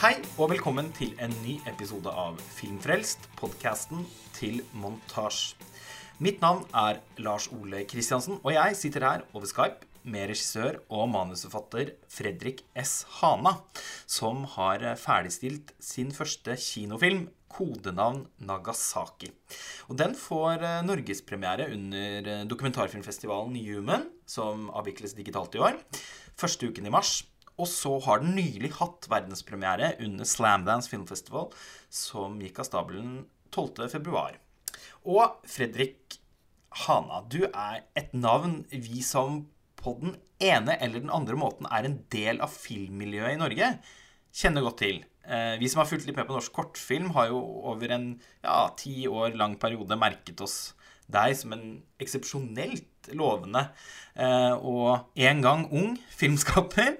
Hei og velkommen til en ny episode av Filmfrelst, podkasten til Montasj. Mitt navn er Lars Ole Kristiansen, og jeg sitter her over Skype med regissør og manusforfatter Fredrik S. Hana, som har ferdigstilt sin første kinofilm, kodenavn Nagasaki. Og den får eh, norgespremiere under eh, dokumentarfilmfestivalen Human, som avvikles digitalt i år, første uken i mars. Og så har den nylig hatt verdenspremiere under Slamdance Film Festival, som gikk av stabelen 12. februar. Og Fredrik Hana, du er et navn vi som på den ene eller den andre måten er en del av filmmiljøet i Norge, kjenner godt til. Eh, vi som har fulgt litt med på norsk kortfilm, har jo over en ja, ti år lang periode merket oss deg som en eksepsjonelt lovende eh, og en gang ung filmskaper.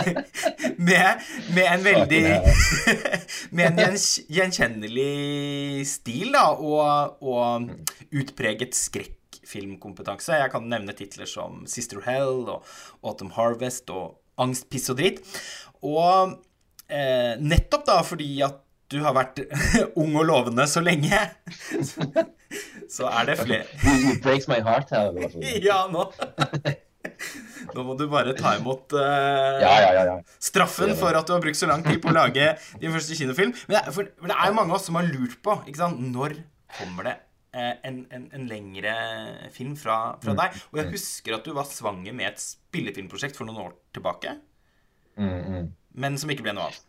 med, med, en veldig Med en gjenkjennelig stil, da, og, og utpreget skrekkfilmkompetanse. Jeg kan nevne titler som Sister Hell og Autumn Harvest og Angst, piss og dritt. Og eh, nettopp da fordi at du har vært ung og lovende så lenge, så er det flere You breaks my heart her. Ja, nå Nå må du bare ta imot uh, ja, ja, ja, straffen for at du har brukt så lang tid på å lage din første kinofilm. Men det, for, for det er jo mange av oss som har lurt på når kommer det uh, en, en, en, lengre film fra, fra mm. deg. Og jeg husker at du var svanger med et spillefilmprosjekt for noen år tilbake. Mm, mm. Men som ikke ble noe av.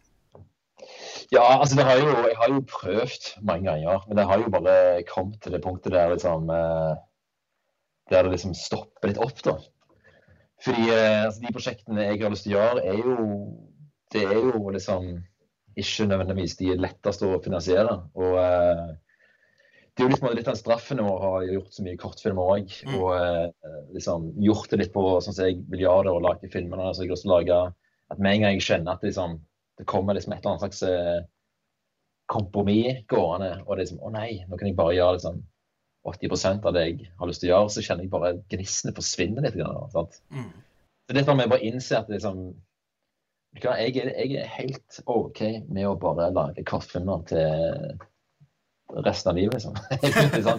Ja, altså det har jo, jeg har jo prøvd mange ganger, men det har jo bare kommet til det punktet der liksom eh, Der det liksom stopper litt opp, da. Fordi eh, altså, de prosjektene jeg har lyst til å gjøre, er jo Det er jo liksom ikke nødvendigvis de letteste å finansiere. Og eh, det er jo liksom litt av straffen å ha gjort så mye kortfilmer òg. Mm. Og liksom gjort det litt på sånn som jeg vil gjøre det, og lage filmene. Så jeg har lyst til å lage At med en gang jeg kjenner at liksom det kommer liksom et eller annet slags eh, kompromiss gående. Og det er liksom Å nei, nå kan jeg bare gjøre liksom 80% av det jeg har lyst til å gjøre. Så kjenner jeg bare gnissene forsvinner litt. Sant? Mm. Så dette med å bare innse at liksom jeg er, jeg er, helt OK med å bare lage kortfilmer til resten av livet, liksom.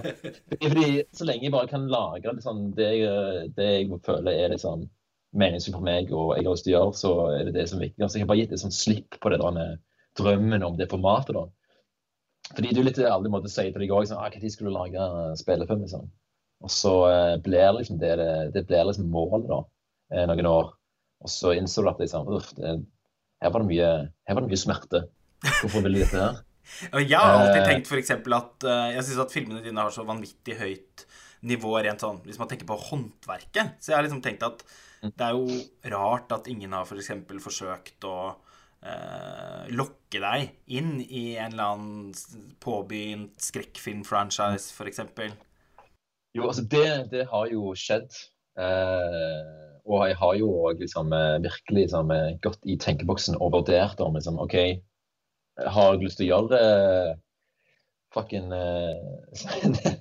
Fordi Så lenge jeg bare kan lage liksom, det, jeg, det jeg føler er liksom meningsfullt for meg og jeg har lyst til å gjøre, så er det det som er viktig. Altså, jeg har bare gitt et sånn slipp på det der drømmen om det formatet. da. Fordi du litt ærlig måte sier til deg òg sånn, ah, når skulle du lage spillefilm? liksom? Og så eh, blir liksom det, det, blir liksom målet da, eh, noen år. Og så innså du at liksom, uff, det, her, var det mye, her var det mye smerte. Hvorfor vil du dette her? jeg har alltid tenkt for eksempel at uh, jeg syns at filmene dine har så vanvittig høyt nivå rent sånn hvis man tenker på håndverket. Så jeg har liksom tenkt at det er jo rart at ingen har f.eks. For forsøkt å eh, lokke deg inn i en eller annen påbegynt skrekkfilmfranchise, f.eks. Jo, altså det, det, har jo skjedd. Eh, og jeg har jo òg liksom, eh, virkelig liksom, eh, gått i tenkeboksen og vurdert om liksom, OK, har jeg lyst til å gjøre eh, fucking eh,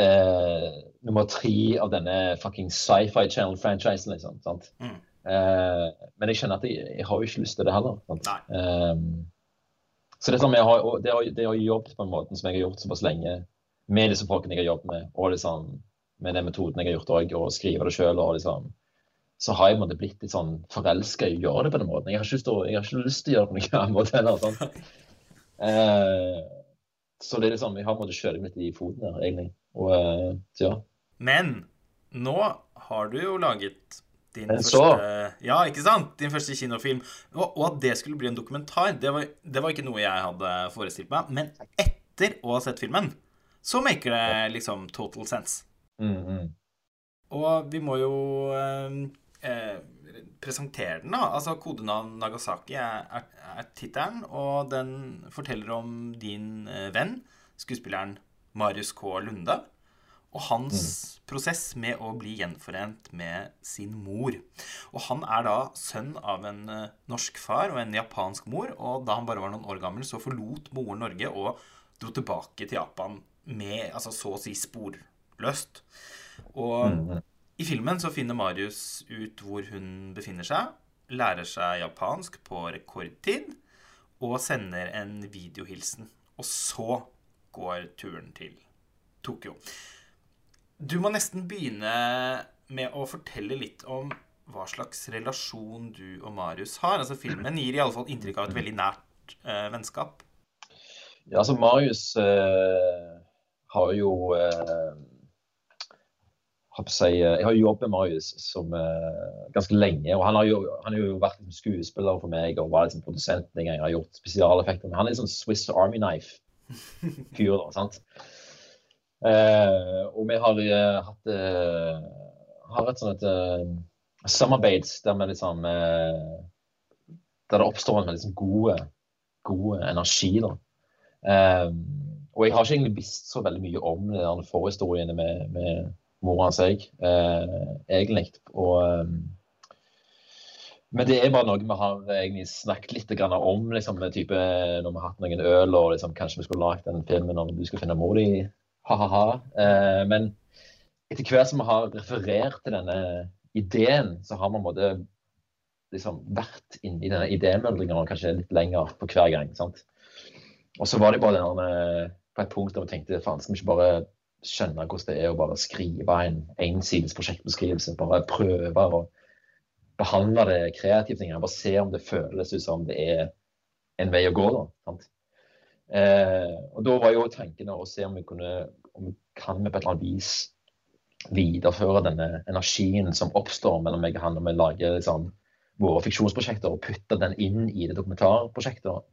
eh, nummer tre av denne fucking sci-fi channel-franchisen. liksom, sant? Mm. Uh, men jeg kjenner at jeg, jeg, har jo ikke lyst til det heller. Um, så det, med, har, det, har, det har jobbet på en måte som jeg har gjort såpass lenge med disse folkene jeg har jobbet med, og liksom, med den metoden jeg har gjort òg, og skrive det sjøl, liksom, så har jeg måtte, blitt litt sånn forelska i å gjøre det på den måten. Jeg har ikke, jeg har ikke lyst til å gjøre det på noen annen måte heller. sånn. Uh, så det er liksom, jeg har måttet meg litt i foten der, egentlig. Og, uh, ja. Men nå har du jo laget din første Ja, ikke sant? Din første kinofilm. Og, og, at det skulle bli en dokumentar, det var, det var, ikke noe jeg hadde forestilt meg. Men etter å ha sett filmen, så maker det liksom total sense. Mm, -hmm. Og vi må jo eh, eh, presentere den, da. Altså Kodenavn Nagasaki er, er, er tittelen, og den forteller om din eh, venn, skuespilleren Marius K. Lunde. Og hans mm. prosess med å bli gjenforent med sin mor. Og han er da sønn av en uh, norsk far og en japansk mor. Og da han bare var noen år gammel, så forlot moren Norge og dro tilbake til Japan med altså så å si sporløst. Og mm. i filmen så finner Marius ut hvor hun befinner seg. Lærer seg japansk på rekordtid og sender en videohilsen. Og så går turen til Tokyo. Du må nesten begynne med å fortelle litt om hva slags relasjon du og Marius har. Altså Filmen gir i alle fall inntrykk av et veldig nært eh, vennskap. Ja, altså Marius eh, har jo eh, jeg, jeg har jobbet med Marius som, uh, ganske lenge. og Han har jo, han har jo vært liksom, skuespiller for meg og var liksom, produsent en gang jeg har gjort spesialeffekter. Men han er sånn Swiss Army Knife-fyr. da, sant? Uh, og vi har uh, hatt har et sånt et samarbeid der vi liksom Der det oppstår en liksom gode, gode energi. da. og jeg har ikke egentlig visst så veldig mye om de forhistoriene med, med mora hans jeg, eh, egentlig. Og, eh, men det er bare noe vi har egentlig snakket litt om. Liksom, type, når vi har hatt noen øl og liksom, kanskje vi skulle lagd den filmen om du skulle finne mor di. Ha-ha-ha. Eh, men etter hvert som vi har referert til denne ideen, så har vi måte liksom, vært inni denne idémøldringa kanskje litt lenger på hver gang. sant? Og så var det bare denne, på et punkt der vi tenkte faen, skal vi ikke bare skjønne hvordan det er å bare skrive en ensides prosjektbeskrivelse. Bare prøve å behandle det kreativt. Bare se om det føles ut som det er en vei å gå. Da, eh, og da var jo tanken å se om vi kunne om vi kan vi på et eller annet vis videreføre denne energien som oppstår mellom meg og han når vi lager liksom, våre fiksjonsprosjekter, og putte den inn i det dokumentarprosjektet.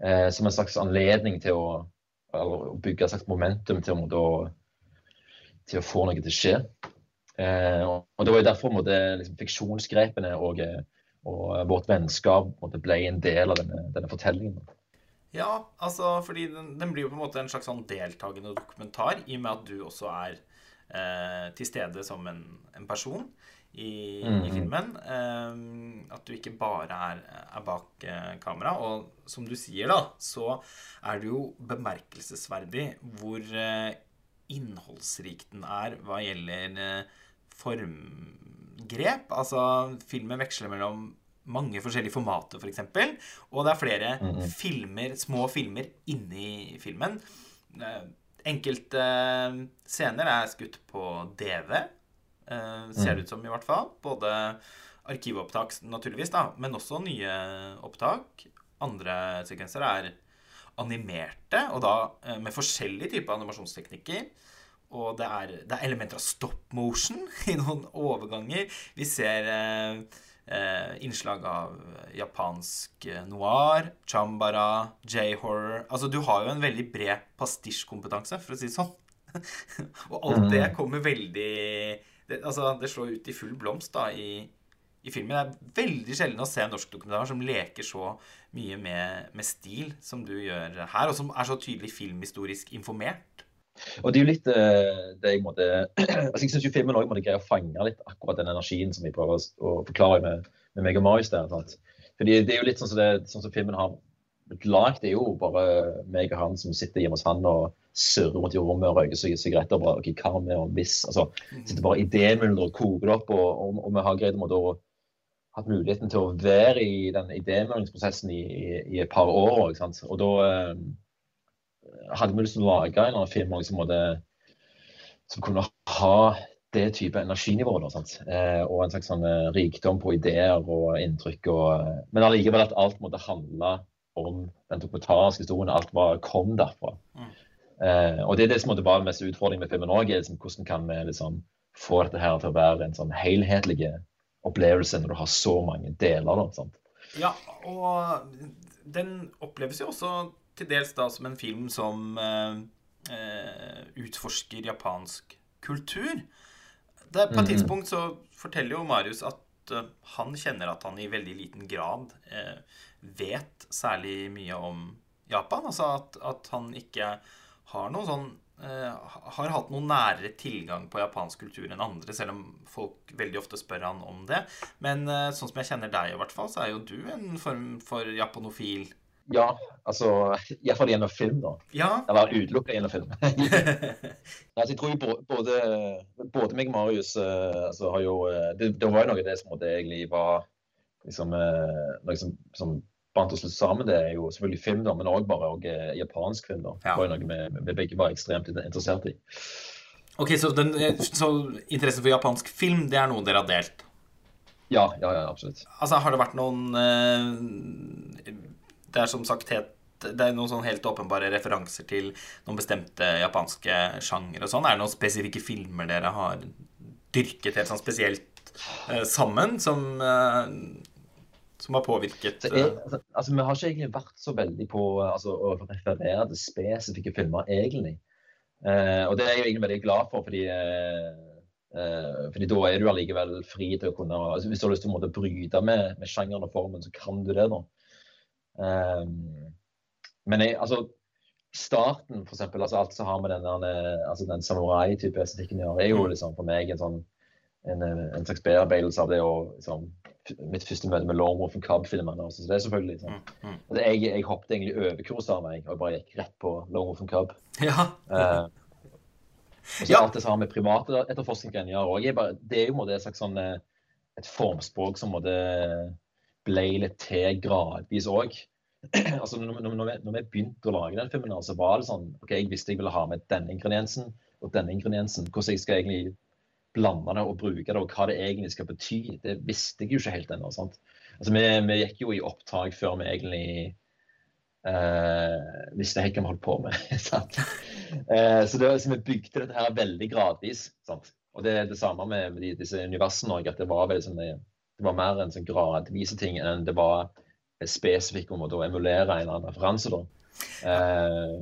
Eh, som en slags anledning til å, å bygge et slags momentum til å, til å få noe til å skje. Eh, og Det var jo derfor måtte, liksom, fiksjonsgrepene og, og, vårt vennskap måtte, ble en del av denne, denne fortellingen. Ja, altså fordi den, den, blir jo på en måte en slags sånn deltakende dokumentar, i og med at du også er eh, til stede som en, en person i, mm. i filmen. Eh, at du ikke bare er, er bak eh, kamera. Og som du sier, da, så er det jo bemerkelsesverdig hvor uh, innholdsrik den er hva gjelder uh, formgrep. Altså, filmen veksler mellom mange forskjellige formater, f.eks. For eksempel, og det er flere mm. filmer, små filmer inni filmen. Enkelte scener er skutt på DV, Uh, ser det mm. ut som, i hvert fall. Både arkivopptak, naturligvis, da, men også nye opptak. Andre sekvenser er animerte, og da med forskjellige typer animasjonsteknikker. Og det er, det er, elementer av stop motion i noen overganger. Vi ser uh, innslag av japansk noir, chambara, j-horror Altså, du har jo en veldig bred pastisjkompetanse, for å si det sånn. og alt det mm. kommer veldig det, altså, det slår ut i full blomst da, i, i, filmen. Det er veldig sjelden å se en norsk dokumentar som leker så mye med, med, stil som du gjør her, og som er så tydelig filmhistorisk informert. Og det er jo litt uh, det jeg måtte altså Jeg syns filmen òg måtte greie å fange litt akkurat den energien som vi prøver å, forklare med, med meg og Marius der. Sant? Fordi det er jo litt sånn som, det, sånn som filmen har blitt lagd. Det er jo bare meg og han som sitter hjemme hos han og surrer rundt i rommet og røyker sigaretter. bare, ok, hva med og hvis, altså, Sitter bare idémyldrer og koker det opp. Og, og, og, vi har greid å hatt muligheten til å være i den idémyldringsprosessen i, i, i, et par år. ikke sant? Og da eh, hadde vi lyst til å lage en film som, måtte, som kunne ha det type energinivå. Da? Eh, og en slags sånn, eh, rikdom på ideer og inntrykk. Og, men allikevel at alt måtte handle om den dokumentariske historien. Alt var, kom derfra. Mm. Eh, og Det er det som måtte være mest utfordringen med filmen òg. Liksom, hvordan kan vi liksom, få dette her til å være en sånn helhetlig opplevelse når du har så mange deler? Da? Ja, og den oppleves jo også til dels da som en film som eh, eh utforsker japansk kultur. Det, på et mm -hmm. tidspunkt så forteller jo Marius at eh, han kjenner at han i veldig liten grad eh, vet særlig mye om Japan. Altså at, at han ikke har noe sånn uh, har hatt noe nærere tilgang på japansk kultur enn andre, selv om folk veldig ofte spør han om det. Men uh, sånn som jeg kjenner deg, i hvert fall, så er jo du en form for japanofil. Ja, altså Iallfall gjennom film, da. Ja. Eller utelukka gjennom film. altså, jeg tror jo både, både meg og Marius uh, altså, har jo det, det, var jo noe av det som egentlig var liksom, noe som, som bandt oss litt sammen, det er jo selvfølgelig film, da, men òg bare og, eh, japansk film. da. Det var jo noe vi, vi begge var ekstremt interessert i. Ok, så, den, så interessen for japansk film, det er noe dere har delt? Ja, ja, ja, absolutt. Altså, har det vært noen eh, Det er som sagt helt det er noen sånn helt åpenbare referanser til noen bestemte japanske sjangere og sånn. Er det noen spesifikke filmer dere har dyrket helt sånn spesielt eh, sammen, som, eh, som har påvirket er, eh, altså, altså, Vi har ikke egentlig vært så veldig på altså, å referere til spesifikke filmer, egentlig. Eh, og det er jeg egentlig veldig glad for, fordi, eh, eh, fordi da er du allikevel fri til å kunne altså, Hvis du har lyst til å måtte bryte med, med sjangeren og formen, så kan du det, da. Eh, men jeg, altså starten, for eksempel, altså alt som har med den, altså den samurai-type estetikken å gjøre, er jo liksom for meg en sånn en, en slags bearbeidelse av det å liksom, Mitt første møte med Wolf and Cub-filmene. Så det er selvfølgelig mm, mm. altså, jeg, jeg hoppet egentlig over Kurosawa meg, og bare gikk rett på Wolf and Cub. Ja. Uh, og så Ja. alt det som har med private etterforskningen å gjøre. Og det er jo måte et slags sånn, eh, et formspråk som ble litt til gradvis òg. altså, når, når, når, vi, begynte å lage den filmen, så var det sånn OK, jeg visste jeg ville ha med denne ingrediensen og denne ingrediensen. Hvordan jeg skal egentlig blande det og bruke det, og hva det egentlig skal bety. Det visste jeg jo ikke helt ennå. sant? Altså, vi, vi gikk jo i opptak før vi egentlig eh, visste helt hva vi holdt på med. sant? Eh, så, det, så vi bygde dette her veldig gradvis. sant? Og det er det samme med, med disse universene òg, at det var veldig sånn, det, det var mer en sånn gradvise ting enn det var spesifikk om å da emulere en eller annen referanse. da. Eh,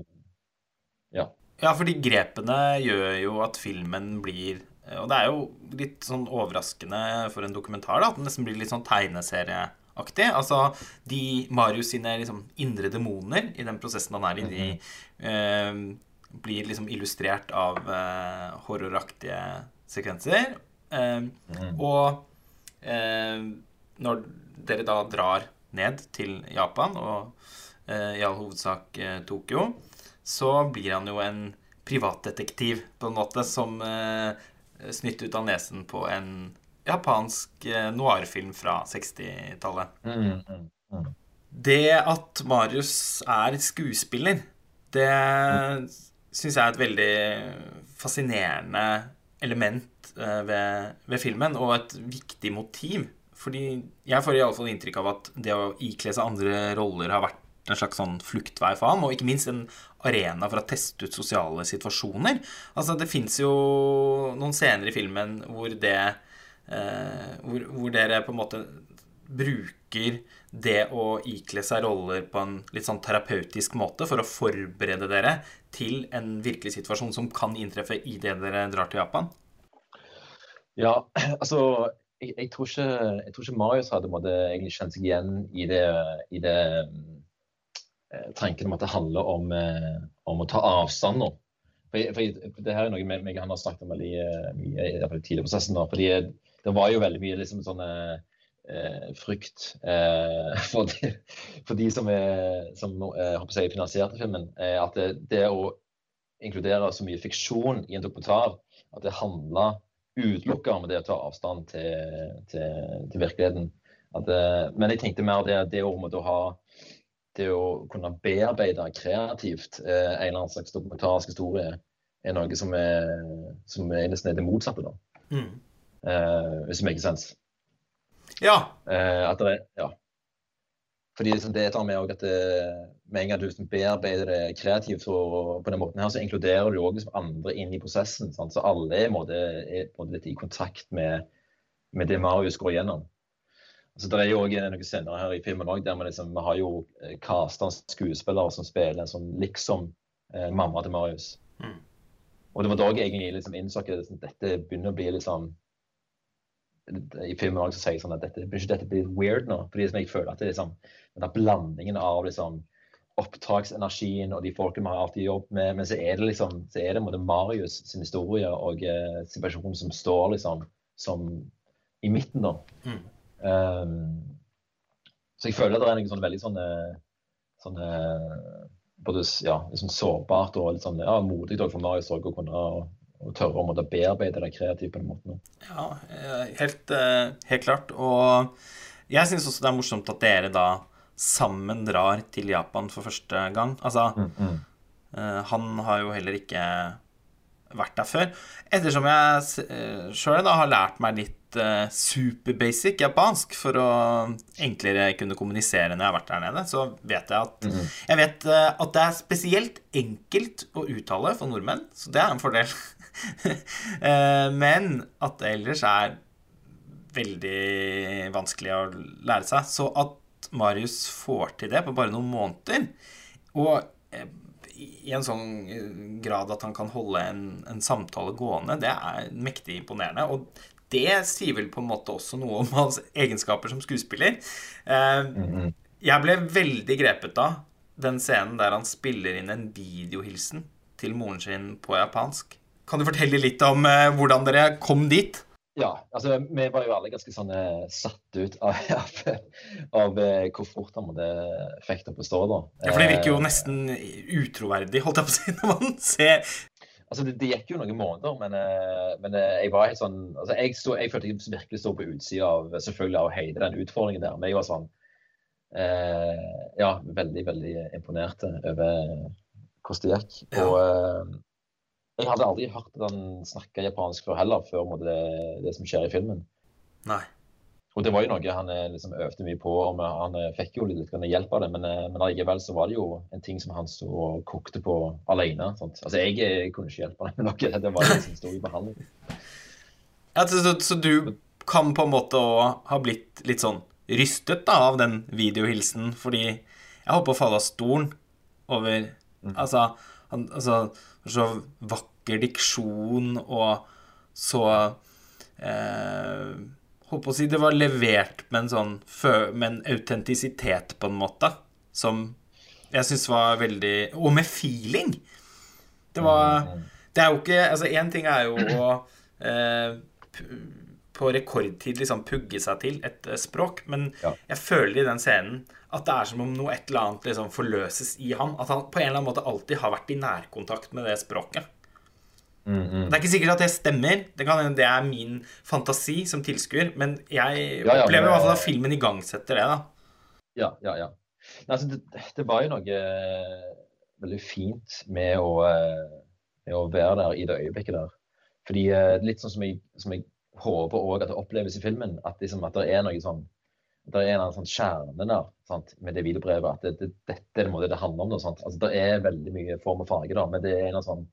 ja. Ja, fordi grepene gjør jo at filmen blir Og det er jo litt sånn overraskende for en dokumentar da, at den nesten blir litt sånn tegneserieaktig. Altså de Marius sine liksom indre demoner i den prosessen han er i, eh, blir liksom illustrert av eh, horroraktige sekvenser. Eh, og eh, når dere da drar ned til Japan, og eh, i all hovedsak eh, Tokyo, så blir han jo en privatdetektiv, på en måte, som eh, snytt ut av nesen på en japansk noirfilm fra 60-tallet. Mm, mm, mm. Det at Marius er skuespiller, det syns jeg er et veldig fascinerende element ved, ved filmen, og et viktig motiv. Fordi jeg får iallfall inntrykk av at det å ikle seg andre roller har vært en slags sånn fluktvei for ham, og ikke minst en arena for å teste ut sosiale situasjoner. Altså, det fins jo noen scener i filmen hvor det eh, hvor, hvor dere på en måte bruker det å ikle seg roller på en litt sånn terapeutisk måte for å forberede dere til en virkelig situasjon som kan inntreffe idet dere drar til Japan? Ja, altså jeg, jeg, tror ikke, jeg tror ikke Marius hadde måtte, egentlig kjent seg igjen i det, i det eh, tanken om at det handler om, eh, om å ta avstand nå. For, for det her er noe meg meg han har snakket om veldig eh, mye i den tidlige prosessen. nå, fordi det var jo veldig mye liksom sånn eh, frykt for, de, for de som, er, som jeg, finansierte filmen. At det, det å inkludere så mye fiksjon i en dokumentar, at det handla utelukkende med det å ta avstand til, til, til virkeligheten. At, eh, men jeg tenkte mer det, det å å ha det å kunne bearbeide kreativt eh, en eller annen slags dokumentarisk historie, er noe som er, som er nesten det motsatte, da. Mm. Eh, hvis det maker sense. Ja. Eh, at det er, ja. Fordi liksom, det tar med at det, med en gang du liksom bearbeider det kreativt så, på den måten her, så inkluderer du òg liksom andre inn i prosessen. Sant? Så alle er, måte, er måte litt i kontakt med, med det Marius går igjennom. Altså, det er jo også noen scener her i filmen også, der vi liksom, vi har jo eh, casta skuespillere som spiller en sånn liksom eh, mamma til Marius. Mm. Og det var da jeg egentlig liksom innså at liksom, dette begynner å bli liksom I filmen også sier jeg sånn at dette, blir dette bli weird nå? Fordi jeg føler at det er liksom, den blandingen av liksom opptaksenergien og de folkene vi har alltid jobbet med, men så er det liksom, så er det måte, Marius sin historie og eh, situasjonen som står liksom som i midten, da. Mm. Um, så jeg føler at det er noe sånn veldig sånn, eh, sånn eh, både ja, liksom sårbart og litt sånn ja, modig for Marius også, å kunne å tørre å bearbeide det kreativt på den måten. Ja, eh, helt, eh, helt klart. Og jeg syns også det er morsomt at dere da sammen drar til Japan for første gang. Altså, Mm, mm. eh, han har jo heller ikke vært der før. Ettersom jeg sjøl har lært meg litt superbasic super basic japansk for å enklere kunne kommunisere når jeg har vært der nede, så vet jeg at Jeg vet at det er spesielt enkelt å uttale for nordmenn, så det er en fordel. Eh, men at det ellers er veldig vanskelig å lære seg. Så at Marius får til det på bare noen måneder, og eh, i en sånn eh, grad at han kan holde en, en samtale gående, det er mektig imponerende. Og det sier vel på en måte også noe om hans egenskaper som skuespiller. Mm, jeg ble veldig grepet av den scenen der han spiller inn en videohilsen til moren sin på japansk. Kan du fortelle litt om eh, hvordan dere kom dit? Ja, altså vi var jo alle ganske sånn eh, satt ut av, av, av eh, hvor fort han måtte fikk det å stå, da. Ja, For det virker jo nesten utroverdig, holdt jeg på å si, når man ser Altså, det, det gikk jo noen måneder, men, men jeg var helt sånn altså, jeg, stod, jeg følte jeg virkelig sto på utsida av selvfølgelig av hele den utfordringen der. Men jeg var sånn eh, Ja, veldig, veldig imponert over hvordan det gikk. Og jeg hadde aldri hørt at han snakka japansk før heller, før det, det som skjer i filmen. Nei. Og det var jo noe han eh, liksom øvde mye på, og han eh, fikk jo litt hjelp av det. Men, eh, men allikevel så var det jo en ting som han sto og kokte på alene. Sant? Altså jeg, jeg, kunne ikke hjelpe ham med noe, det var liksom stor behandling. Ja, så, så, så du kan på en måte òg ha blitt litt sånn rystet da, av den videohilsen, fordi jeg holdt på å falle av stolen over Altså, han, altså så vakker diksjon og så eh, Holdt på å si det var levert med en sånn med en autentisitet, på en måte, som jeg syns var veldig Og med feeling! Det var Det er jo ikke Altså, én ting er jo å eh, på rekordtid liksom pugge seg til et eh, språk, men Ja. jeg føler i den scenen at det er som om noe et eller annet liksom forløses i han. At han på en eller annen måte alltid har vært i nærkontakt med det språket. Mm, mm. Det er ikke sikkert at det stemmer. Det kan det er min fantasi som tilskuer, men jeg Ja, ja, opplever i hvert fall at filmen igangsetter det, da. Ja, ja, ja. Nei, altså, det, det var jo noe eh, veldig fint med å, eh, med å være der i det øyeblikket der. Fordi litt sånn som jeg, som jeg håper også at det oppleves i filmen, at, liksom, at det er noe sånn det er en sånn kjerne der sant, med det videobrevet. At det, det, dette er det, det handler om. Da? Altså, det er veldig mye form og farge, da, men det er en sånn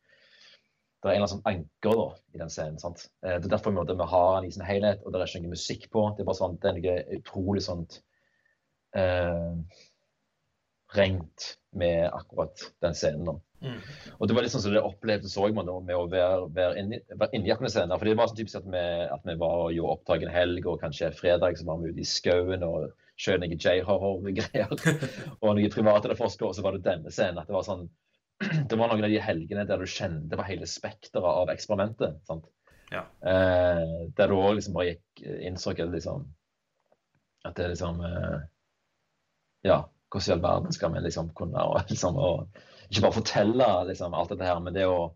det er en sånn anker da, i den scenen. sant? Eh, Det er derfor vi har den i sin helhet, og det er ikke noe musikk på. Det er bare sånn, det er noe utrolig sånt eh, rent med akkurat den scenen. da. Mm. Og det var litt sånn som det opplevdes òg med å være, være inni, akkurat scenen. For det var sånn typisk at vi, at vi var og gjorde opptak en helg, og kanskje fredag så var vi ute i skauen og skjøt noen J-horror-greier. og noen private privatetterforskere, og så var det denne scenen. at det var sånn det var noen av de helgene der du kjente det var hele spekteret av eksperimentet. sant? Ja. Eh, der du òg liksom bare gikk innså at liksom At det liksom eh, Ja, hvordan i all verden skal vi liksom kunne og, liksom, og, Ikke bare fortelle liksom, alt dette her, men det å,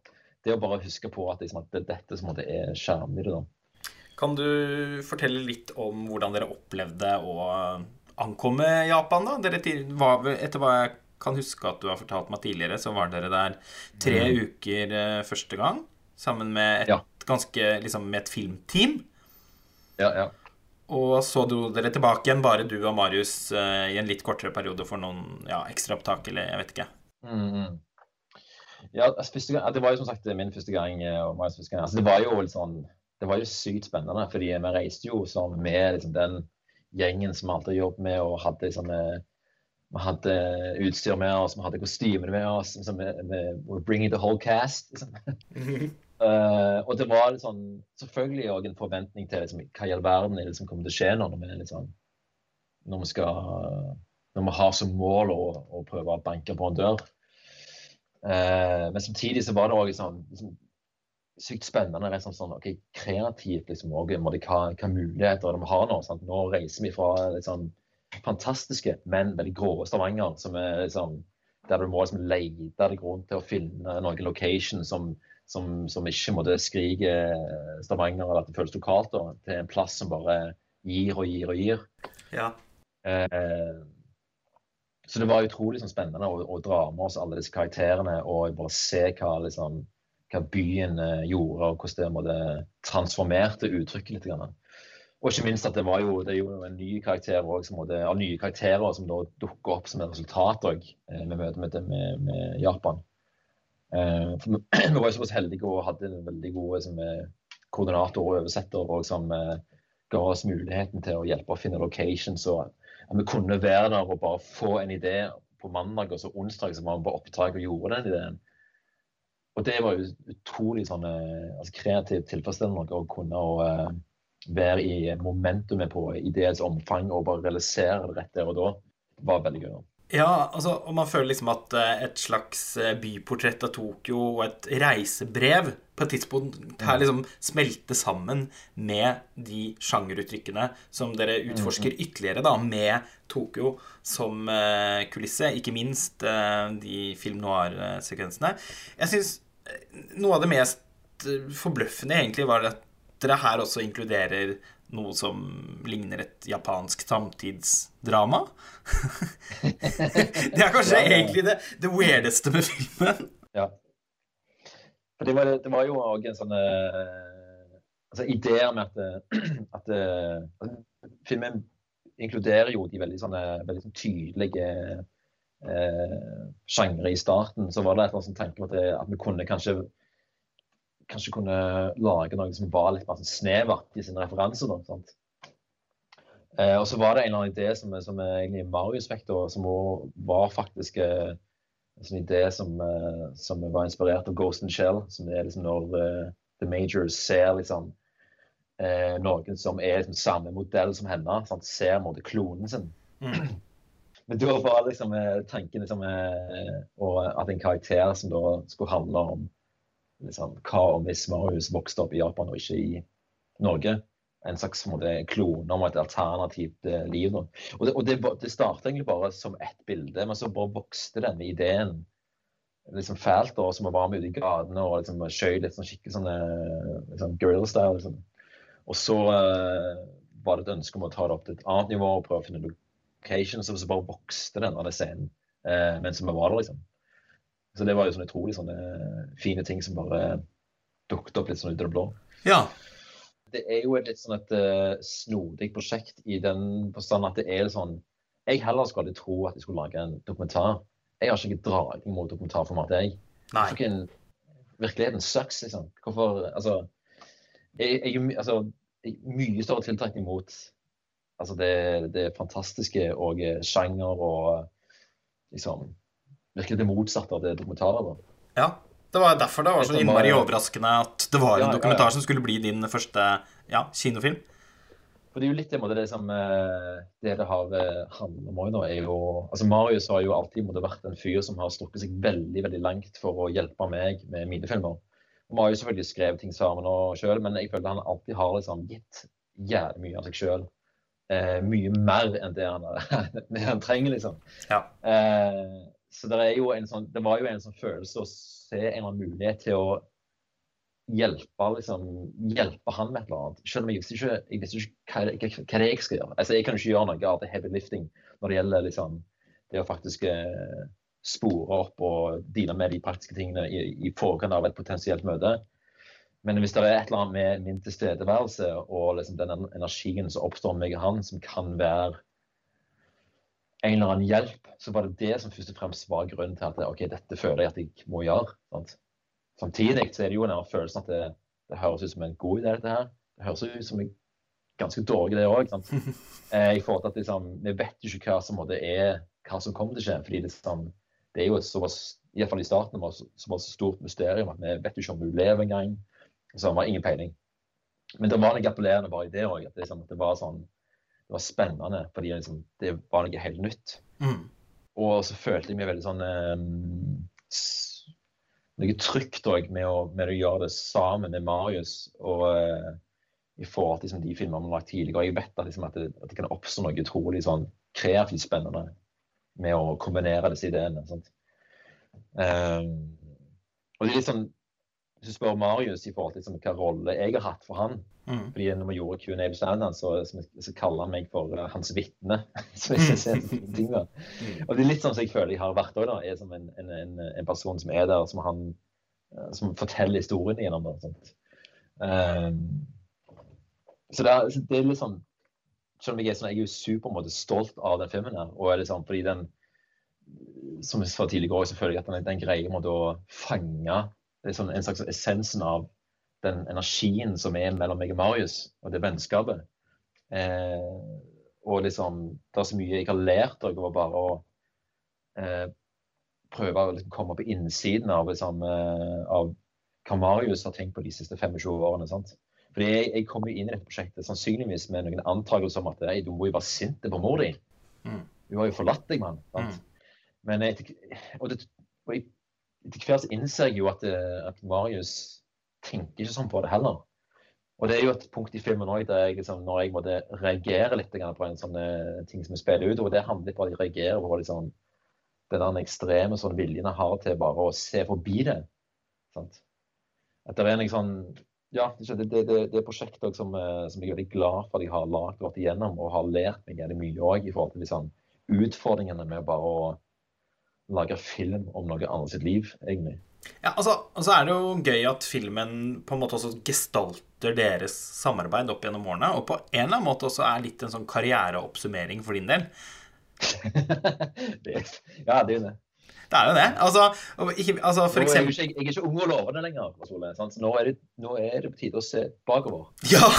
det å bare huske på at, liksom, at det er dette som er kjernen i det. da. Kan du fortelle litt om hvordan dere opplevde å ankomme Japan, da? Dere var, etter hva jeg kan huske at du har fortalt meg tidligere, så var dere der tre uker eh, første gang. Sammen med et Ja. ganske liksom med et filmteam. Ja, ja. Og så dro dere tilbake igjen, bare du og Marius, eh, i en litt kortere periode for noen ja, ekstraopptak, eller jeg vet ikke. Mm. Ja, gang, det var jo som sagt min første gang. eh, første gang. Altså, det var jo litt sånn, det var jo sykt spennende, fordi vi reiste jo sånn med liksom, den gjengen som vi alltid har jobbet med, og hadde liksom, eh, vi hadde utstyr med oss, vi hadde kostymene med oss. Liksom, we're bringing the whole cast. Liksom. uh, og det var sånn, selvfølgelig også en forventning til liksom, hva i all verden er det som kommer til å skje nå, når vi, liksom, når vi skal når vi har som mål å, å prøve å banke på en dør. Eh, men samtidig så var det òg sånn, liksom, sykt spennende. Rett slett sånn, okay, Kreativt liksom, og, hva, hva muligheter de vi har nå. Sant? Nå reiser vi fra litt sånn fantastiske, men veldig grå Stavanger, som er liksom, der du må liksom lete deg rundt til å finne noen location som, som, som ikke måtte skrike Stavanger, eller at det føles lokalt, da, til en plass som bare gir og gir og gir. Ja. Eh, så det var utrolig sånn, spennende å, å, dra med oss alle disse karakterene og bare se hva, liksom, hva byen eh, gjorde, og hvordan det måtte, transformerte uttrykket litt. Grann. Og ikke minst at det var jo, det jo en ny karakter også, som av nye karakterer som da dukker opp som et resultat òg eh, med møtet med, med, med, Japan. Eh, vi, vi var jo såpass heldige og hadde en veldig god som, koordinator og oversetter og som ga oss muligheten til å hjelpe å finne locations. og at vi kunne være der og bare få en idé på mandag, og så onsdag så var vi på oppdrag og gjorde den ideen. Og det var utrolig sånn, eh, altså kreativt tilfredsstillende å kunne å, uh, være i momentumet på ideens omfang og bare realisere det rett der og da. Det var veldig gøy. Ja, altså, og man føler liksom at eh, et slags eh, byportrett av Tokyo og et reisebrev på et tidspunkt her mm. liksom smelter sammen med de sjangeruttrykkene som dere mm, utforsker ytterligere da, med Tokyo som uh, kulisse. Ikke minst de film noir-sekvensene. Jeg syns noe av det mest forbløffende egentlig var at dere her også inkluderer noe som ligner et japansk samtidsdrama. det er kanskje egentlig det, det weirdeste med filmen. Ja. For det var, det var jo òg en sånn uh, altså Ideer med at, at at, Filmen inkluderer jo de veldig, sånne, veldig sånn tydelige eh, sjangre i starten. Så var det et eller annet tanke om at, at vi kunne kanskje kanskje kunne lage noe som var litt mer sånn snevert i sine referanser. Eh, og så var det en eller annen idé som, som er egentlig Marius fikk, som var faktisk eh, en sånn idé som, eh, som, var inspirert av Ghost and Shell. Som er liksom når uh, The Majors ser liksom eh, noen som er liksom samme modell som henne, sant? ser mot klonen sin. Mm. Men da var liksom eh, tanken liksom, at en karakter som da skulle handle om liksom, Hva om hvis Marius vokste opp i Japan og ikke i Norge? En slags måte, klone om et alternativt eh, liv. Og det, og det, det starta egentlig bare som ett bilde, men så bare vokste denne ideen liksom fælt. da, Som var med ute i gatene og liksom, skjøt litt sånn skikkelig sånn liksom, girl-style. Liksom. Og så uh, var det et ønske om å ta det opp til et annet nivå og prøve å finne location. Så, så bare vokste denne scenen uh, mens vi var der, liksom. Så det var jo sånne utrolig sånne fine ting som bare dukket opp litt sånn ut av det blå. Ja. Det er jo et litt sånn et uh, snodig prosjekt i den forstand at det er sånn Jeg heller skulle tro at jeg skulle lage en dokumentar. Jeg har ikke dragning mot dokumentarformat, jeg. Nei. En, virkeligheten sucks, liksom. Hvorfor Altså, jeg, jeg, altså mye større tiltrekning mot altså det, det fantastiske og eh, sjanger og liksom virkelig det motsatte av det dokumentaret Da. Ja, det var derfor det var så innmari overraskende at det var en dokumentar som skulle bli din første ja, kinofilm. For Det er jo litt det, det som eh, det det har eh, handlet om nå, er jo altså Marius har jo alltid måtte vært en fyr som har strukket seg veldig veldig langt for å hjelpe meg med mine filmer. Og Vi har jo selvfølgelig skrevet ting sammen sjøl, men jeg føler han alltid har liksom gitt jævlig mye av seg sjøl. Eh, mye mer enn det han, det han trenger, liksom. Ja. Eh, så det, sånn, det var jo en sånn følelse å se en eller annen mulighet til å hjelpe, liksom, hjelpe han med et eller annet. Selv om jeg visste ikke, jeg visste ikke hva, hva, hva, jeg skal gjøre. Altså, jeg kan ikke gjøre noe av det heavy lifting når det gjelder liksom, det å faktisk eh, spore opp og deale med de praktiske tingene i, i forkant av et potensielt møte. Men hvis det er et eller annet med min tilstedeværelse og liksom, den energien som oppstår med meg og han, som kan være en eller annen hjelp, så var det det som først og fremst var grunnen til at ok, dette føler jeg at jeg må gjøre. Sant? Samtidig så er det jo den følelsen at det, det, høres ut som en god idé, dette her. Det høres ut som en ganske dårlig idé òg. Eh, I forhold til at liksom, vi vet jo ikke hva som måtte er, hva som kommer til å skje. fordi det, liksom, det er jo et såpass, i hvert fall i starten, var såpass stort mysterium at vi vet jo ikke om hun lever engang. Så vi har ingen peiling. Men det var litt appellerende bare i det òg. At, liksom, at det var sånn det var spennende, fordi liksom, det var noe helt nytt. Mm. Og så følte jeg meg veldig sånn um, Noe trygt òg med, med, å gjøre det sammen med Marius. og uh, i forhold til liksom, de filmene vi har lagt tidligere. Jeg vet at, liksom, at, det, at, det, kan oppstå noe utrolig sånn, kreativt spennende med å kombinere disse ideene. Um, og det er litt sånn hvis du spør Marius i forhold til liksom, hva rolle jeg har hatt for han Mm. fordi når vi gjorde Q&A på Stand, så, så, så kaller han meg for uh, hans vitne. så jeg ting da. Og det er litt sånn som jeg føler jeg har vært òg. Er som en, en, en, en person som er der, som han uh, som forteller historien gjennom det. Sånt. Um, så det er, det er litt sånn Selv om jeg er sånn, jeg er super stolt av den filmen her. og er sånn, fordi den som jeg sa tidligere så føler jeg at den, den greier måte, å fange det sånn, en slags essensen av den energien som er mellom meg og Marius, og det vennskapet. Eh, og liksom, det er så mye jeg har lært av bare å eh, prøve å liksom, komme på innsiden av, liksom, eh, av hva Marius har tenkt på de siste 25 årene. sant? Fordi jeg, jeg kom jo inn i dette prosjektet sannsynligvis med noen antakelser om at hey, du må jo være sint på mor di. Mm. Hun har jo forlatt deg, mann. Mm. Men jeg, og det, og jeg, etter hvert innser jeg jo at, eh, at Marius tenker ikke sånn på det heller. Og det er jo et punkt i filmen òg der jeg liksom, når jeg måtte reagere litt på en sånn eh, ting som vi spiller ut. Og det handler på at jeg reagerer på liksom, den ekstreme sånn viljen jeg har til bare å se forbi det. Sant? At det er en liksom, ja, det, det, det, det prosjektet som, eh, som, jeg er veldig glad for at jeg har lagd og vært igjennom, og har lært meg veldig mye òg i forhold til liksom, utfordringene med bare å lage film om noe annet sitt liv, egentlig. Ja, altså, altså er det jo gøy at filmen på en måte også gestalter deres samarbeid opp gjennom årene, og på en eller annen måte også er litt en sånn karriereoppsummering for din del. det, ja, det er jo det. Det er jo det. Altså, ikke, altså for eksempel jeg, er ikke, jeg er ikke ung og lovende lenger. Sole, så nå er, det, nå er, det, på tide å se bakover. Ja!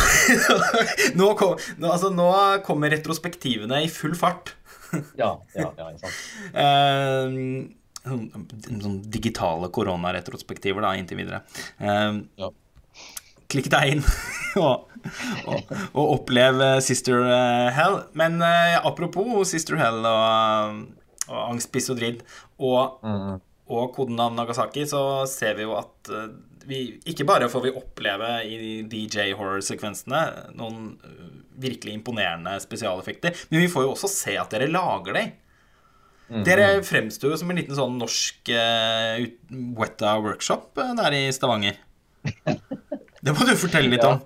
nå, kom, nå, altså, nå kommer retrospektivene i full fart. Ja, ja, ja, sant. Uh, sånn, digitale koronaretrospektiver da, inntil videre. Uh, ja. Klikk deg inn og, og, og, opplev Sister Hell. Men uh, apropos Sister Hell og, og Angst, piss og dritt og, mm. Og kodenavn Nagasaki, så ser vi jo at uh, vi, ikke bare får vi oppleve i DJ-horror-sekvensene noen virkelig imponerende spesialeffekter, men vi får jo også se at dere lager dem. Mm. Dere fremstår jo som en liten sånn norsk uh, Wetta workshop der i Stavanger. Det må du fortelle litt om.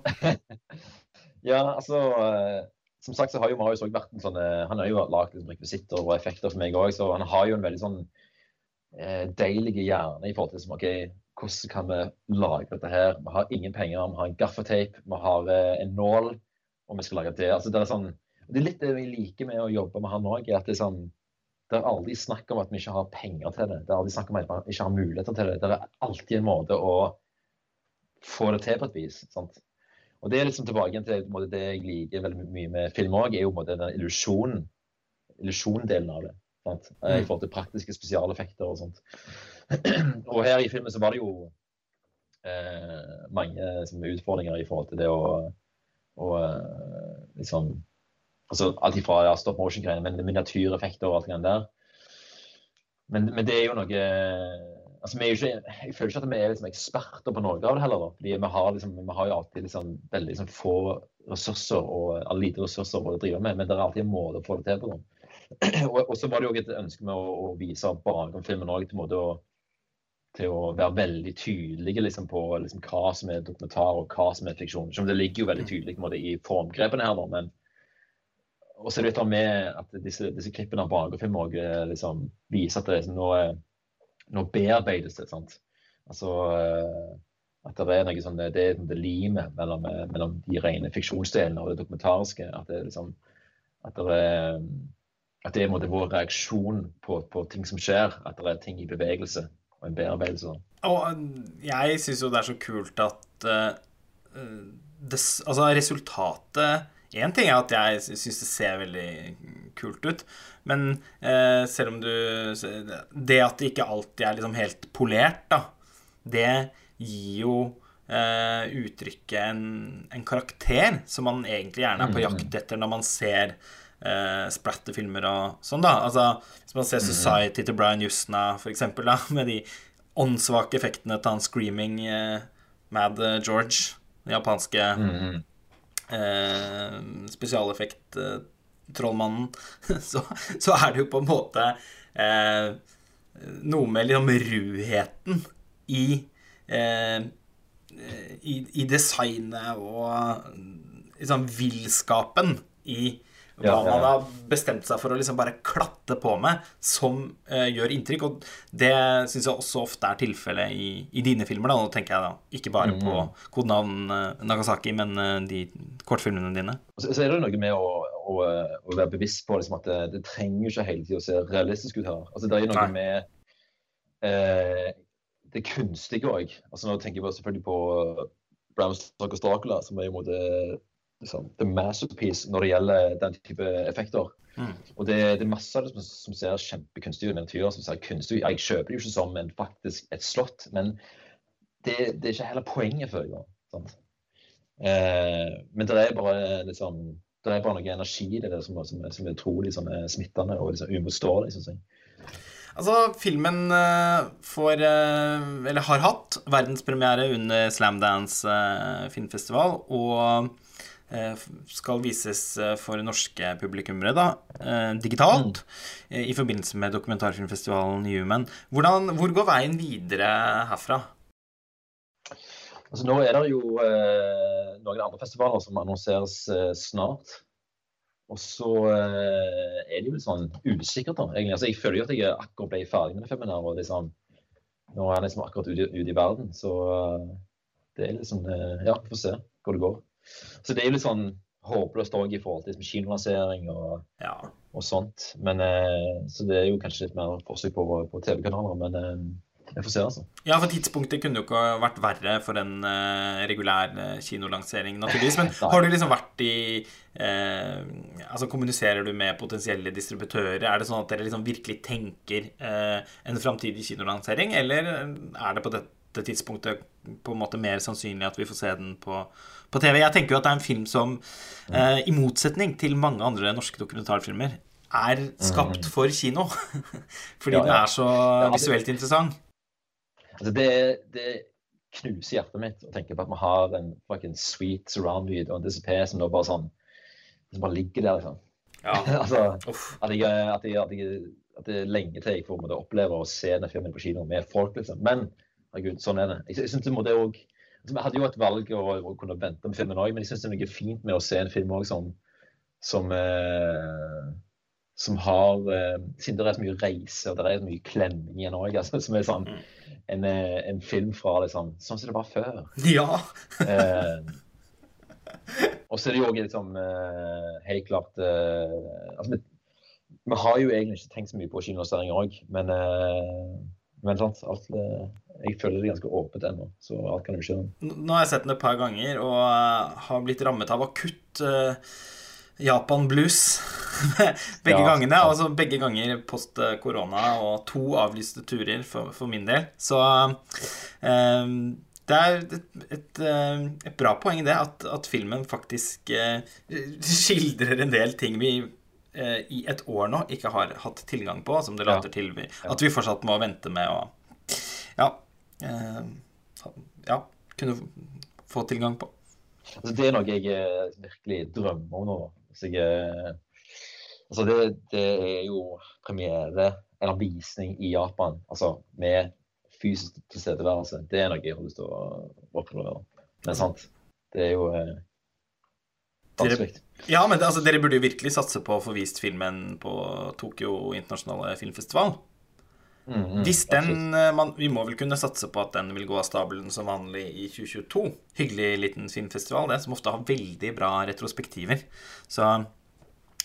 ja, altså Som sagt så har jo Marius òg vært en sånn Han har jo lagd liksom, rekvisitter og effekter for meg òg, så han har jo en veldig sånn eh, deilig hjerne i forhold til som, okay, hvordan kan vi lage dette her. Vi har ingen penger, vi har en gaffateip, vi har eh, en nål, og vi skal lage det. Altså, det, er sånn, det er litt det vi liker med å jobbe med han òg. det sånn det er aldri snakk om at vi ikke har penger til det. Det er aldri snakk om at vi ikke har muligheter til det. Det er alltid en måte å få det til på et vis. sant? Og Det er liksom tilbake til måte, det jeg liker veldig mye med film òg, er jo måte, den illusjonen. Illusjondelen av det. Sant? I forhold til praktiske spesialeffekter og sånt. og her i filmen så var det jo eh, mange som, utfordringer i forhold til det å, å liksom altså Alt ifra ja, stop motion-greiene, men miniatyreffekter og alt det der. Men, men, det er jo noe altså vi er jo ikke, Jeg føler ikke at vi er liksom eksperter på noe av det heller. Da. fordi Vi har, liksom, vi har jo alltid liksom, veldig liksom, få ressurser og lite ressurser å drive med, men det er alltid en måte å få det til på. og, og så var det jo et ønske med å, å vise bakom filmen òg til, til, å være veldig tydelige liksom, på liksom, hva som er dokumentar og hva som er fiksjon. Det ligger jo veldig tydelig måte, i formgrepene her, men og så er det med at disse, disse klippene av bakgrunnsfilm òg liksom, viser at det, liksom, nå, nå, bearbeides det. sant? Altså at det er noe sånn, det er det limet mellom, mellom, de rene fiksjonsdelene og det dokumentariske. At det, liksom, at det er, at det er måte, vår reaksjon på, på, ting som skjer. At det er ting i bevegelse og en bearbeidelse. Og jeg syns jo det er så kult at uh, det, altså resultatet Én ting er at jeg syns det ser veldig kult ut, men uh, selv om du Det at det ikke alltid er liksom helt polert, da, det gir jo Uh, uttrykket en, en, karakter som man egentlig gjerne er på jakt etter når man ser eh, splatterfilmer og sånn, da. Altså, hvis man ser Society til Brian Justna, for eksempel, da, med de åndssvake effektene til han Screaming eh, Mad George, den japanske mm eh, spesialeffekt-trollmannen, så, så, er det jo på en måte eh, noe med liksom ruheten i eh, i, i designet og liksom villskapen i hva Ja, man har bestemt seg for å liksom bare klatte på med, som eh, gjør inntrykk. Og det syns jeg også ofte er tilfellet i, i dine filmer. da Nå tenker jeg da ikke bare på Mm. kodenavn eh, Nagasaki, men eh, de kortfilmene dine. Så, så er det noe med å, å, å være bevisst på liksom, at det, det trenger ikke hele tida å se realistisk ut her. Altså, det er noe Nei. med eh, det kunstige òg. Altså, nå tenker jeg selvfølgelig på Brown Stock og Dracula, som er i en måte liksom, the masterpiece når det gjelder den type effekter. Mm. Og det, det er masse av det som, som ser kjempekunstig ut. Eventyr som ser kunstig ut. Jeg kjøper det jo ikke som en, faktisk et slott, men det, det er ikke heller poenget, før jeg. går. Eh, men det er bare liksom det er bare noe energi i det som, som, som er utrolig eh, smittende og liksom uimotståelig. synes jeg. Altså, filmen eh, får eh, Eller har hatt verdenspremiere under Slamdance uh, filmfestival, og eh, skal vises eh, for norske publikummere, da, eh, digitalt, mm. i forbindelse med dokumentarfilmfestivalen Human. Hvordan, hvor går veien videre herfra? Altså, nå er det jo eh, noen andre festivaler som annonseres eh, snart. Og så eh, er det jo litt sånn usikkert, da. egentlig. Altså, jeg føler jo at jeg akkurat ble ferdig med filmen. her, og liksom, Nå er jeg liksom akkurat ute, ut i verden, så eh, det er eh, Ja, vi får se hvor det går. Så det er jo litt sånn håpløst òg i forhold til liksom, kinolansering og, Ja. og sånt. Men, eh, så det er jo kanskje litt mer forsøk på, på TV-kanaler, men eh, jeg får se, altså. Ja, for tidspunktet kunne jo ikke vært verre for en eh, regulær eh, kinolansering, naturligvis. Men har du liksom vært i eh, Altså, kommuniserer du med potensielle distributører? Er det sånn at dere liksom virkelig tenker eh, en framtidig kinolansering, eller er det på dette tidspunktet på en måte mer sannsynlig at vi får se den på, på TV? Jeg tenker jo at det er en film som, eh, i motsetning til mange andre norske dokumentarfilmer, er skapt for kino. Fordi Ja, den er så Ja, det- visuelt interessant. Altså det, det knuser hjertet mitt å tenke på at vi har en fucking sweet surround-lyd og en DCP som da bare sånn som bare ligger der, liksom. Ja. altså, at, jeg, at, jeg, at, jeg, at det er lenge til jeg får oppleve å se denne filmen på kino med folk, liksom. Men herregud, sånn er det. Jeg, jeg synes det må det også, Vi hadde jo et valg å, å kunne vente med filmen òg, men jeg syns det er noe fint med å se en film også som, som eh, som har eh, Siden det er så mye reise og det er så mye klemming i den òg, altså, som er sånn en, eh, en film fra liksom Sånn som det var før. Ja. Eh, og så er det jo òg liksom eh, helt klart eh, altså, vi, vi har jo egentlig ikke tenkt så mye på kinolansering òg, men, eh, men sant, alt, eh, jeg føler det er ganske åpent ennå, så alt kan jo skje. Nå har jeg sett den et par ganger og eh, har blitt rammet av akutt uh, Japan blues begge Ja, gangene. ja. Altså begge ganger post eh, korona og to avlyste turer for, for min del. Så uh, det er et, et, eh, et bra poeng, det, at, at filmen faktisk uh, skildrer en del ting vi eh, i et år nå ikke har hatt tilgang på, som det Ja. til vi, at vi fortsatt må vente med å Ja. eh, ja kunne få tilgang på. Altså, det er noe jeg eh, virkelig drømmer om nå. Jeg, eh, altså det, det er jo premiere, eller visning i Japan, altså med fysisk tilstedeværelse. Det er noe jeg har lyst til å oppleve. Men sant, det er jo vanskelig. Ja, men det, altså, dere burde jo virkelig satse på å få vist filmen på Tokyo internasjonale filmfestival. Mm, mm, Hvis den eh, man, Vi må vel kunne satse på at den vil gå av stabelen som vanlig i 2022. Hyggelig liten filmfestival, det, som ofte har veldig bra retrospektiver. Så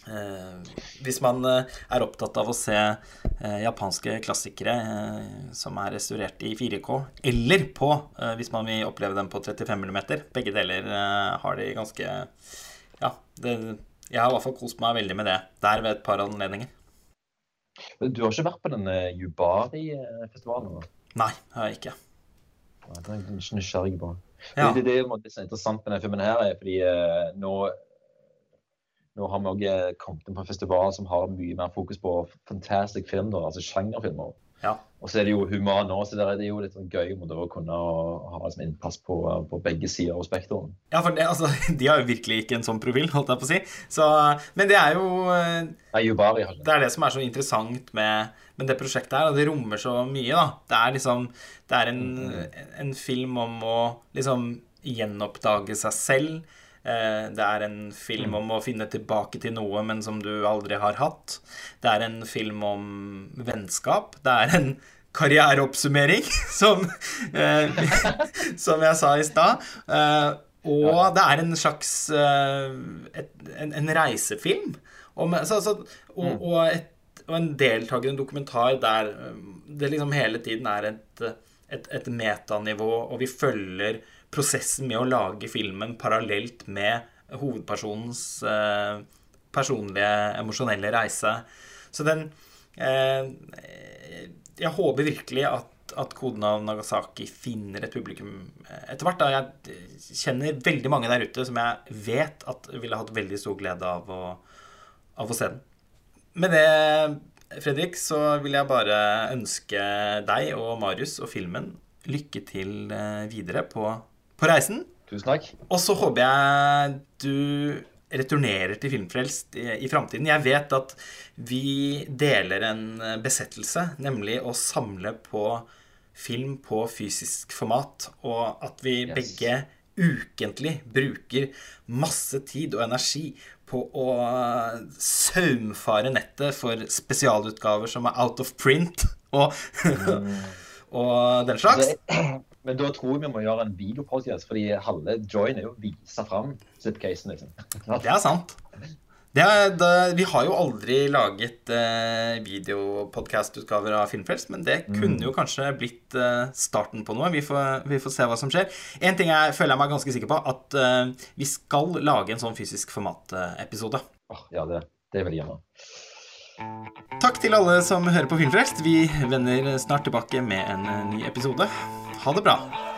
eh, hvis man eh, er opptatt av å se eh, japanske klassikere eh, som er restaurert i 4K, eller på, eh, hvis man vil oppleve dem på 35 mm, begge deler har de ganske Ja, det, jeg har i hvert fall kost meg veldig med det der ved et par anledninger. Men Du har ikke vært på denne eh, Yubari-festivalen? Nei, Nei, har jeg ikke. Nei, Det er jeg ikke nysgjerrig på. Ja. Det, det, det det som er interessant med denne filmen her, er fordi eh, nå nå har vi også kommet inn på en festival som har mye mer fokus på fantastic film, da, altså sjangerfilmer. Ja. Og så er det jo humane nå, så det er jo litt sånn gøy å kunne ha liksom innpass på, på begge sider av spekteret. Ja, for det, altså, de har jo virkelig ikke en sånn profil, holdt jeg på å si. Så, men det er jo eh, Nei, Jubari har ikke Det er det som er så interessant med, med det prosjektet her, og det rommer så mye, da. Det er liksom Det er en, en film om å liksom gjenoppdage seg selv. Eh, Det er en film om å finne tilbake til noe, men som du aldri har hatt. Det er en film om vennskap. Det er en karriereoppsummering, som, eh, som jeg sa i stad. Eh, og det er en slags eh, en, en reisefilm. Om, så, så, og, og, et, og en deltakende dokumentar der det liksom hele tiden er et, et, et metanivå, og vi følger prosessen med å lage filmen parallelt med hovedpersonens eh, personlige, emosjonelle reise. Så den eh, Jeg håper virkelig at, at koden av Nagasaki finner et publikum etter hvert. Da jeg kjenner veldig mange der ute som jeg vet at ville hatt veldig stor glede av å, av å se den. Med det, Fredrik, så vil jeg bare ønske deg og Marius og filmen lykke til eh, videre på, på reisen. Tusen takk. Og så håper jeg du returnerer til Filmfrelst i, i framtiden. Jeg vet at vi deler en besettelse, nemlig å samle på film på fysisk format, og at vi Yes. begge ukentlig bruker masse tid og energi på å saumfare nettet for spesialutgaver som er out of print og, og den slags. Men da tror jeg vi må gjøre en videopodcast, fordi halve join er jo å vise fram zipcasen, liksom. Det er sant. Det er, det, vi har jo aldri laget eh, videopodkastutgaver av Filmfrelst, men det kunne jo kanskje blitt eh, starten på noe. Vi får, vi får se hva som skjer. En ting jeg føler jeg meg ganske sikker på, at eh, vi skal lage en sånn fysisk format-episode. Oh, ja, det, det vil jeg gjerne. Takk til alle som hører på Filmfrelst. Vi vender snart tilbake med en eh, ny episode. Ha det bra.